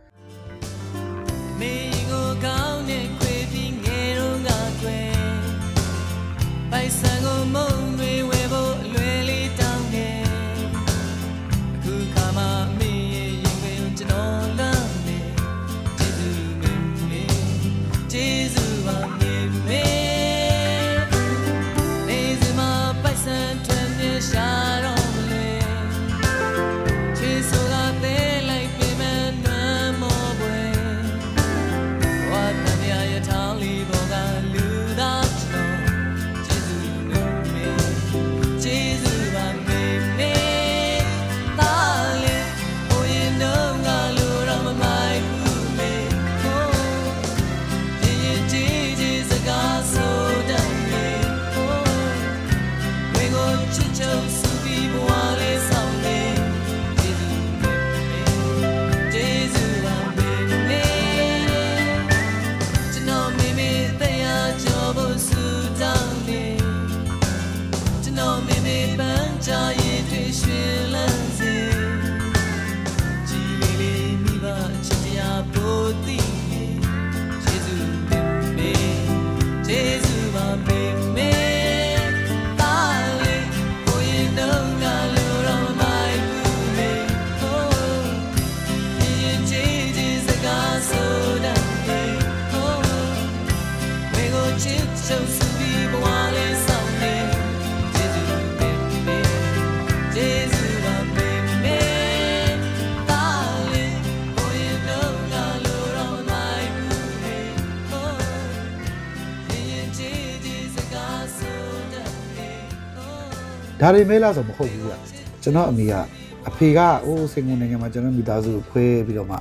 ဒါတွေမဲလားဆိုမဟုတ်ဘူးဗျကျွန်တော်အမေကအဖေကအိုးစင်ကုန်နိုင်ငံမှာကျွန်တော်မိသားစုကိုခွဲပြီးတော့မှ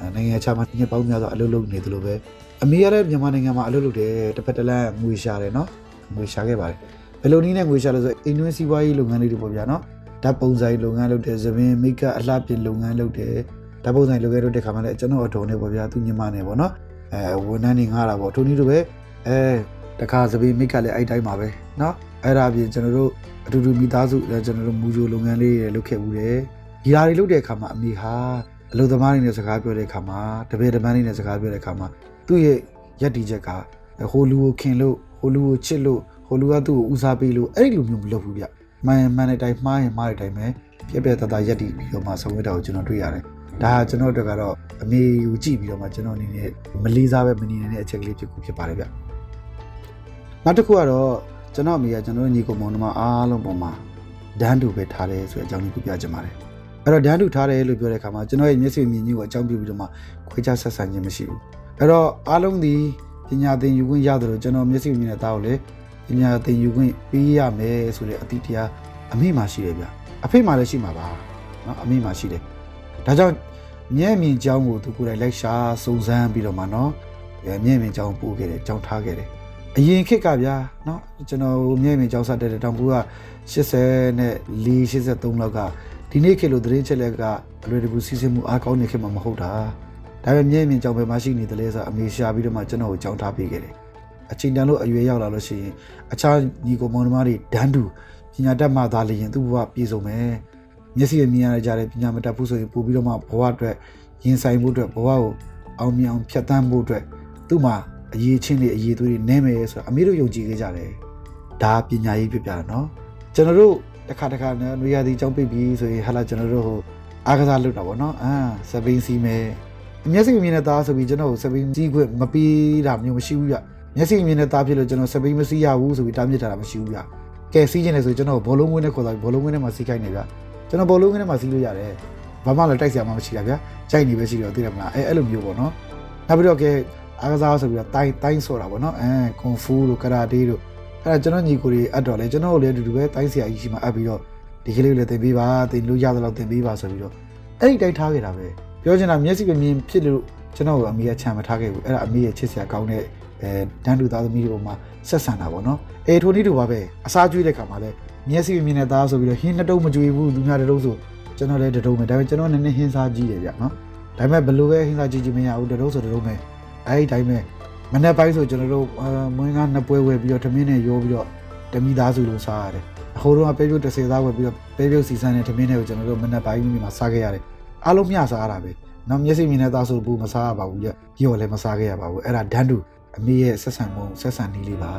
အဲနိုင်ငံခြားမှာညစ်ပေါင်းများစွာအလုပ်လုပ်နေသလိုပဲအမေကလည်းမြန်မာနိုင်ငံမှာအလုပ်လုပ်တယ်တစ်ဖက်တစ်လမ်းငွေရှာတယ်နော်ငွေရှာခဲ့ပါတယ်ဘယ်လိုနည်းနဲ့ငွေရှာလဲဆိုအိမ်တွင်းစီးပွားရေးလုပ်ငန်းလေးတွေပေါ့ဗျာနော်ဓာတ်ပုံဆိုင်လုပ်ငန်းလုပ်တယ်သပင်မိတ်ကအလှပြင်လုပ်ငန်းလုပ်တယ်ဓာတ်ပုံဆိုင်လုပ်ခဲ့တော့တဲ့ခါမှလည်းကျွန်တော်အတော်နဲ့ပေါ့ဗျာသူညီမနဲ့ပေါ့နော်အဲဝန်ထမ်းတွေငှားတာပေါ့ထိုနည်းလိုပဲအဲ တခါသပင်မိတ်ကလည်းအဲ့တိုင်းပါပဲနော်အဲ့ဒါအပြင်ကျွန်တော်တို့အတူတူမိသားစုလည်းကျွန်တော်တို့မူဂျိုလုပ်ငန်းလေးတွေလုပ်ခဲ့ဘူးတယ်ဒီဟာတွေလုပ်တဲ့အခါမှာအမေဟာအလုပ်သမားတွေနဲ့စကားပြောတဲ့အခါမှာတပည့်တပန်းတွေနဲ့စကားပြောတဲ့အခါမှာသူ့ရဲ့ရက်တီချက်ကဟိုလူကိုခင်လို့ဟိုလူကိုချစ်လို့ဟိုလူကသူ့ကိုဦးစားပေးလို့အဲ့ဒီလိုမျိုးမလုပ်ဘူးဗျမှန်ရင်မှန်တဲ့အတိုင်းမှားရင်မှားတဲ့အတိုင်းပဲပြက်ပြက်တသားရက်တီပြီးတော့မှဆောင်ရွက်တာကိုကျွန်တော်တွေ့ရတယ်ဒါဟာကျွန်တော်တို့ကတော့အမေကိုကြည့်ပြီးတော့မှကျွန်တော်အနေနဲ့မလေးစားပဲမနေနိုင်တဲ့အချက်ကလေးဖြစ်ခုဖြစ်ပါတယ်ဗျ နောက်တစ်ခုကတော့ကျွန်တော်အမေကကျွန်တော်တို့ညီကောင်မောင်နှမအားလုံးပေါ်မှာဒန်းတူပဲထားတယ်ဆိုတဲ့အကြောင်းလေးပြပြချင်ပါတယ်အဲ့တော့ဒန်းတူထားတယ်လို့ပြောတဲ့အခါမှာကျွန်တော်ရဲ့မျက်စိမြင်ကြီးကိုအကြောင်းပြုပြီးတော့မှခွဲခြားဆက်ဆံခြင်းမရှိဘူးအဲ့တော့အားလုံးဒီပညာသင်ယူခွင့်ရတယ်လို့ကျွန်တော်မျက်စိမြင်တဲ့သားကိုလည်းပညာသင်ယူခွင့်ပေးရမယ်ဆိုတဲ့အသည့်တရားအမေမှရှိတယ်ဗျအဖေမှလည်းရှိမှာပါเนาะအမေမှရှိတယ်ဒါကြောင့်မျက်မြင်ကြောင်းကိုသူကိုယ်တိုင်လိုက်ရှာစုံစမ်းပြီးတော့မှเนาะမျက်မြင်ကြောင်းပို့ခဲ့တယ်ကြောင်းထားခဲ့တယ် အရင်ခေတ်ကဗျာเนาะကျွန်တော်မြဲမြံကြောင်းစားတဲ့တောင်ကူက80နဲ့4 83လောက်ကဒီနေ့ခေတ်လိုသတင်းချက်လက်ကအလွယ်တကူစီးဆင်းမှုအားကောင်းနေခေတ်မှာမဟုတ်တာဒါပေမဲ့မြဲမြံကြောင်းပဲမရှိနေတယ်လဲဆိုအမေရှာပြီးတော့မှကျွန်တော်ကိုကြောင်းထားပေးခဲ့တယ်အချိန်တန်လို့အရွယ်ရောက်လာလို့ရှိရင်အခြားညီကိုမောင်နှမတွေဒန်းတူပညာတတ်မှသာလျင်သူ့ဘဝပြည့်စုံမယ်မျက်စိမြင်ရကြတဲ့ပညာမတတ်ဘူးဆိုရင်ပို့ပြီးတော့မှဘဝအတွက်ရင်ဆိုင်မှုအတွက်ဘဝကိုအောင်မြင်အောင်ဖြတ်သန်းဖို့အတွက်သူ့မှာ အရေးချင်းလေးအရေးသွေးတွေနည်းမယ်ဆိုတာအမေတို့ယုံကြည်ခဲ့ကြတယ်ဒါပညာရေးဖြစ်ပြတာနော်ကျွန်တော်တို့တစ်ခါတစ်ခါနော်နွေရာသီကြောင်းပြပြီးဆိုရင်ဟာလာကျွန်တော်တို့ဟိုအားကစားလုပ်တာပေါ့နော်အာစပိန်စီမယ်မျက်စိမြင်တဲ့သားဆိုပြီးကျွန်တော်စပိန်စီးခွင့်မပေးတာမျိုးမရှိဘူးပြမျက်စိမြင်တဲ့သားဖြစ်လို့ကျွန်တော်စပိန်မစီးရဘူးဆိုပြီးတားမြစ်တာမရှိဘူးပြကဲစီးခြင်းလေဆိုကျွန်တော်ဘောလုံးဝင်းနဲ့ခေါ်တာဘောလုံးဝင်းနဲ့မှစီးခိုင်းနေပြကျွန်တော်ဘောလုံးဝင်းနဲ့မှစီးလို့ရတယ်ဘာမှလည်းတိုက်စရာမှမရှိတာဗျာကြိုက်နေပဲရှိတော့သိရမလားအဲအဲ့လိုမျိုးပေါ့နော်နောက်ပြီးတော့ကဲ အားကစားဆိုပြီးတော့တိုင်းတိုင်းဆိုတာပေါ့နော်အဲကွန်ဖူတို့ကရာတေးတို့အဲ့ဒါကျွန်တော်ညီကိုတွေအပ်တော့လေကျွန်တော်တို့လည်းအတူတူပဲတိုင်းဆရာကြီးရှိမှအပ်ပြီးတော့ဒီကလေးကိုလည်းသင်ပေးပါသင်လို့ရသလောက်သင်ပေးပါဆိုပြီးတော့အဲ့ဒီတိုင်းထားခဲ့တာပဲပြောချင်တာမျက်စိကမြင်ဖြစ်လို့ကျွန်တော်ကအမေကချမ်းမထားခဲ့ဘူးအဲ့ဒါအမေရဲ့ချစ်စရာကောင်းတဲ့အဲတန်းတူသားသမီးတွေပေါ်မှာဆက်ဆံတာပေါ့နော်အဲထိုနည်းတူပါပဲအစားကျွေးတဲ့ခါမှာလည်းမျက်စိမြင်တဲ့သားဆိုပြီးတော့ဟင်းနှစ်တုံးမကျွေးဘူးသူများတစ်တုံးဆိုကျွန်တော်လည်းတစ်တုံးပဲဒါပေမဲ့ကျွန်တော်နည်းနည်းဟင်းစားကြည့်တယ်ဗျနော်ဒါပေမဲ့ဘယ်လိုပဲဟင်းစားကြည့်ကြည့်မရဘူးတလုံးဆိုတလုံးပဲ အဲဒီတိုင်းပဲမနေ့ပိုင်းဆိုကျွန်တော်တို့မွေးကားနှစ်ပွဲဝယ်ပြီးတော့ထမင်းနဲ့ရိုးပြီးတော့တမိသားစုလုံးစားရတယ်အဟိုတုန်းကပဲပြုတ်တစ်စေသားဝယ်ပြီးတော့ပဲပြုတ်စီစမ်းတဲ့ထမင်းတွေကိုကျွန်တော်တို့မနေ့ပိုင်းမှာစားခဲ့ရတယ်အားလုံးမျှစားရတာပဲနောက်မျက်စိမြင်တဲ့သားဆိုဘူးမစားရပါဘူးကြရော့လည်းမစားခဲ့ရပါဘူးအဲ့ဒါဒန်းတူအမေရဲ့ဆက်ဆံမှုဆက်ဆံနည်းလေးပါ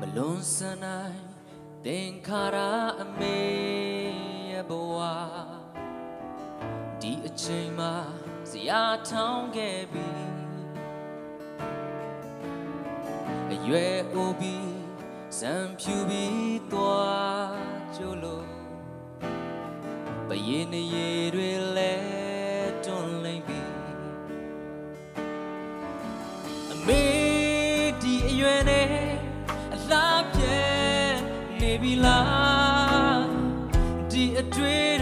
မလွန်ဆန်နိုင်သင်္ခါရအမေရဲ့ဘဝဒီအချိန်မှာဇရာထောင်းခဲ့ပြီ ရွယ်အိုပြီးစံဖြူပြီးသွားကြလို့ဘယင်းနေရတွေလဲတွန်းလိမ့်ပြီအမေဒီအရွယ်နဲ့အလားပြဲနေပြီလားဒီအတွေ့တွေတွေ့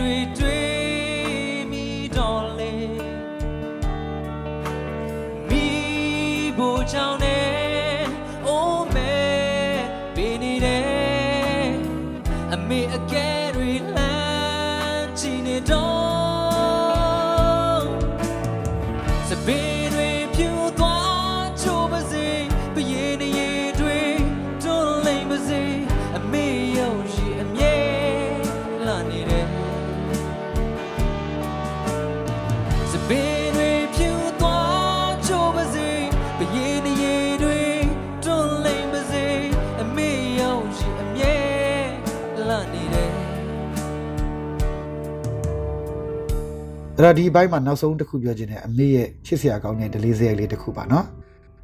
အဲ့တော့ဒီဘိုင်းမှာနောက်ဆုံးတစ်ခုပြောချင်တယ်အမေရဲ့ချစ်စရာကောင်းတဲ့ဒလေးစရိုက်လေးတစ်ခုပါနော်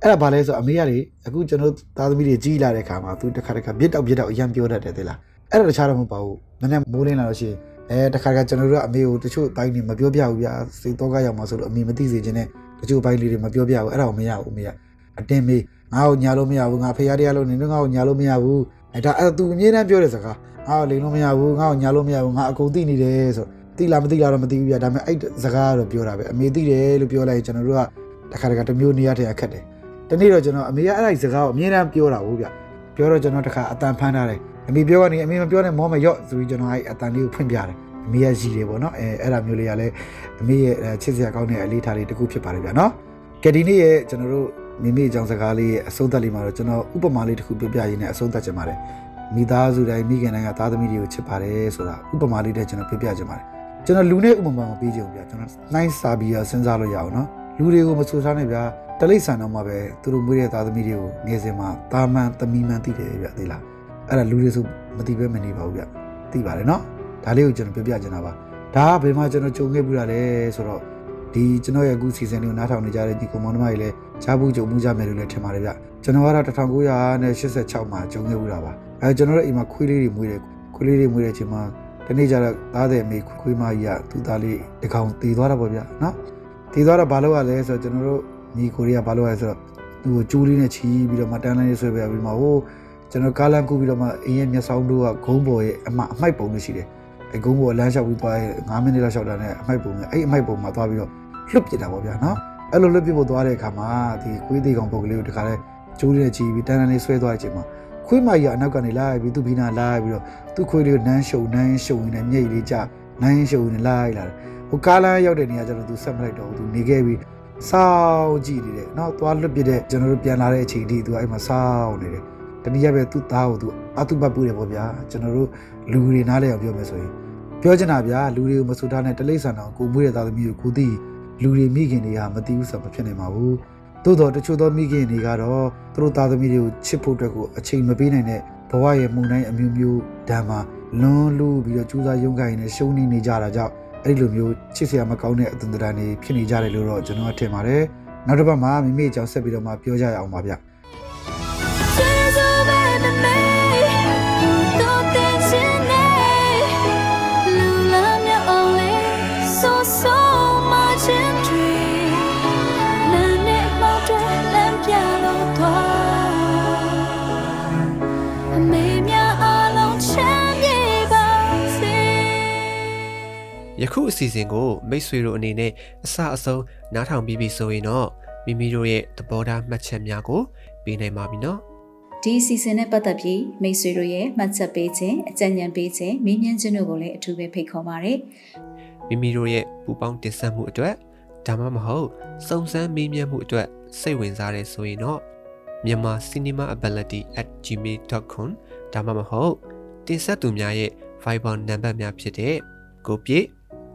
အဲ့ဒါဘာလဲဆိုအမေကလေအခုကျွန်တော်သားသမီးတွေကြီးလာတဲ့ခါမှာသူတစ်ခါတစ်ခါပြစ်တောက်ပြစ်တောက်အရန်ပြောတတ်တယ်သိလားအဲ့ဒါတခြားတော့မဟုတ်ပါဘူးမနေ့မိုးလင်းလာလို့ရှိရင်အဲတစ်ခါတစ်ခါကျွန်တော်တို့ကအမေကိုတချို့ဘိုင်းတွေမပြောပြဘူးဗျာစိတ်တော့ကရောက်မှာဆိုလို့အမေမသိစေချင်တဲ့တချို့ဘိုင်းလေးတွေမပြောပြဘူးအဲ့ဒါကိုမရဘူးအမေကအတင်းမေးငါ့ကိုညာလို့မရဘူးငါဖေရတရားလို့နေတော့ငါ့ကိုညာလို့မရဘူးအဲဒါအဲ့သူအမြဲတမ်းပြောတဲ့စကားငါ့ကိုလိန်လို့မရဘူးငါ့ကိုညာလို့မရဘူးငါအကုန်သိနေတယ်ဆိုတိ လားမတိလားတော့မသိဘူးပြဒါပေမဲ့အဲ့စကားကတော့ပြောတာပဲအမေသိတယ်လို့ပြောလိုက်ရင်ကျွန်တော်တို့ကတစ်ခါတခါတစ်မျိုးနေရာတည်းအခက်တယ်တနေ့တော့ကျွန်တော်အမေကအဲ့ဒီစကားကိုအမြဲတမ်းပြောတာဟုတ်ဗျပြောတော့ကျွန်တော်တစ်ခါအတန်ဖမ်းထားတယ်အမေပြောကနေအမေမပြောနဲ့မောမရော့ဆိုပြီးကျွန်တော်အဲ့အတန်လေးကိုဖွင့်ပြတယ်အမေကရည်တယ်ပေါ့နော်အဲအဲ့ဒါမျိုးလေးကလည်းအမေရဲ့ချစ်စရာကောင်းတဲ့အလေးထားလေးတစ်ခုဖြစ်ပါတယ်ဗျနော်ကဲဒီနေ့ရဲ့ကျွန်တော်တို့မိမိအကြောင်းစကားလေးရဲ့အဆုံးသတ်လေးမှာတော့ကျွန်တော်ဥပမာလေးတစ်ခုပြောပြရင်းနဲ့အဆုံးသတ်ချင်ပါတယ်မိသားစုတိုင်းမိခင်တိုင်းကသားသမီးတွေကိုချစ်ပါတယ်ဆိုတာဥပမာလေးနဲ့ကျွန်တော်ပြောပြချင်ပါတယ် ကျွန်တော်လူနဲ့ဥပမာမပေးချင်ဘူးဗျာကျွန်တော်နှိုင်းစာပြီးတော့စဉ်းစားလို့ရအောင်နော်လူတွေကိုမဆူထားနဲ့ဗျာတလိษံတော့မှပဲသူတို့မွေးတဲ့သားသမီးတွေကိုငယ်စဉ်မှာတာမန်သမီးမှန်သိတယ်ဗျာသိလားအဲ့ဒါလူတွေဆိုမသိပဲမနေပါဘူးဗျာသိပါတယ်နော်ဒါလေးကိုကျွန်တော်ပြောပြချင်တာပါဒါကဘယ်မှာကျွန်တော်ကြုံခဲ့ဘူးတာလဲဆိုတော့ဒီကျွန်တော်ရဲ့အခုစီစဉ်လေးကိုနားထောင်နေကြတဲ့ဒီကွန်မောင်နှမတွေလည်းချားဘူးကြုံမှုကြမယ်လို့လည်းထင်ပါတယ်ဗျကျွန်တော်ကတော့1986မှာကြုံခဲ့ဘူးတာပါအဲကျွန်တော်တို့အိမ်မှာခွေးလေးတွေမွေးတယ်ခွေးလေးတွေမွေးတဲ့အချိန်မှာ ဒီနေ့ကျတော့သားတဲ့မေခွေးမကြီးကသူ့သားလေးတကောင်တည်သွားတာပေါ့ဗျာနော်တည်သွားတော့ဘာလို့ရလဲဆိုတော့ကျွန်တော်တို့ညီကိုရီးယားဘာလို့ရလဲဆိုတော့သူ့ကိုကျိုးလေးနဲ့ချီးပြီးတော့မတန်းလိုင်းလေးဆွဲပြပြီးမှဟိုကျွန်တော်ကားလမ်းကူးပြီးတော့မှအင်းရဲ့မျက်စောင်းတို့ကဂုံးပေါ်ရဲ့အမအမိုက်ပုံလို့ရှိတယ်အဲဂုံးပေါ်လမ်းလျှောက်ပြီးသွားရဲ့9မိနစ်လောက်လျှောက်တာနဲ့အမိုက်ပုံနဲ့အဲ့အမိုက်ပုံမှာသွားပြီးတော့လွတ်ပြစ်တာပေါ့ဗျာနော်အဲ့လိုလွတ်ပြစ်ဖို့သွားတဲ့အခါမှာဒီခွေးသေးကောင်ပုတ်ကလေးကိုတခါလဲကျိုးလေးနဲ့ချီးပြီးတန်းတန်းလေးဆွဲသွားတဲ့အချိန်မှာ ခွေးမကြီးကအနောက်ကနေလာပြီးသူ့ဘီနာလာပြီးတော့သူ့ခွေးလေးကိုနန်းရှုံနန်းရှုံနေမျက်ရည်လေးကျနန်းရှုံနေလိုက်လာတယ်ဟိုကားလမ်းရောက်တဲ့နေရာကျတော့သူဆက်မလိုက်တော့ဘူးသူနေခဲ့ပြီးစောင်းကြည့်နေတယ်နောက်သွားလွတ်ပြတဲ့ကျွန်တော်တို့ပြန်လာတဲ့အချိန်ထိသူအဲ့မှာစောင်းနေတယ်တနည်းအားဖြင့်သူ့သားကိုသူအတုပတ်ပူတယ်ပေါ့ဗျာကျွန်တော်တို့လူတွေနားလဲအောင်ပြောမယ်ဆိုရင်ပြောချင်တာဗျာလူတွေကိုမဆူထားနဲ့တလိษံတော်ကိုမွေးတဲ့သားသမီးကိုကိုသိလူတွေမိခင်တွေကမသိဘူးဆိုတော့မဖြစ်နိုင်ပါဘူး သို့တော့တချို့သောမိခင်တွေကတော့သူတို့သားသမီးတွေကိုချစ်ဖို့အတွက်ကိုအချိန်မပေးနိုင်တဲ့ဘဝရဲ့မှုန်တိုင်းအမျိုးမျိုးဓာတ်မှာလွန်လူပြီးတော့ကြိုးစားရုန်းကန်နေရှုံးနေနေကြတာကြောင့်အဲ့ဒီလိုမျိုးချစ်စရာမကောင်းတဲ့အသွင်သဏ္ဍာန်တွေဖြစ်နေကြတယ်လို့တော့ကျွန်တော်ထင်ပါတယ်နောက်တစ်ပတ်မှာမိမိအကြောင်းဆက်ပြီးတော့မှပြောကြရအောင်ပါဗျ ယခုအစီအစဉ်ကိုမိတ်ဆွေတို့အနေနဲ့အစအဆုံးနားထောင်ပြီးပြီဆိုရင်တော့မိမိတို့ရဲ့သဘောထားမှတ်ချက်များကိုပေးနိုင်ပါပြီနော်ဒီအစီအစဉ်နဲ့ပတ်သက်ပြီးမိတ်ဆွေတို့ရဲ့မှတ်ချက်ပေးခြင်းအကြံဉာဏ်ပေးခြင်းမေးမြန်းခြင်းတို့ကိုလည်းအထူးပဲဖိတ်ခေါ်ပါရစေမိမိတို့ရဲ့ပူပေါင်းတင်ဆက်မှုအတွက်ဒါမှမဟုတ်စုံစမ်းမေးမြန်းမှုအတွက်စိတ်ဝင်စားတယ်ဆိုရင်တော့မြန်မာ cinemaability@gmail.com ဒါမှမဟုတ်တင်ဆက်သူများရဲ့ Viber နံပါတ်များဖြစ်တဲ့ကိုပြည့်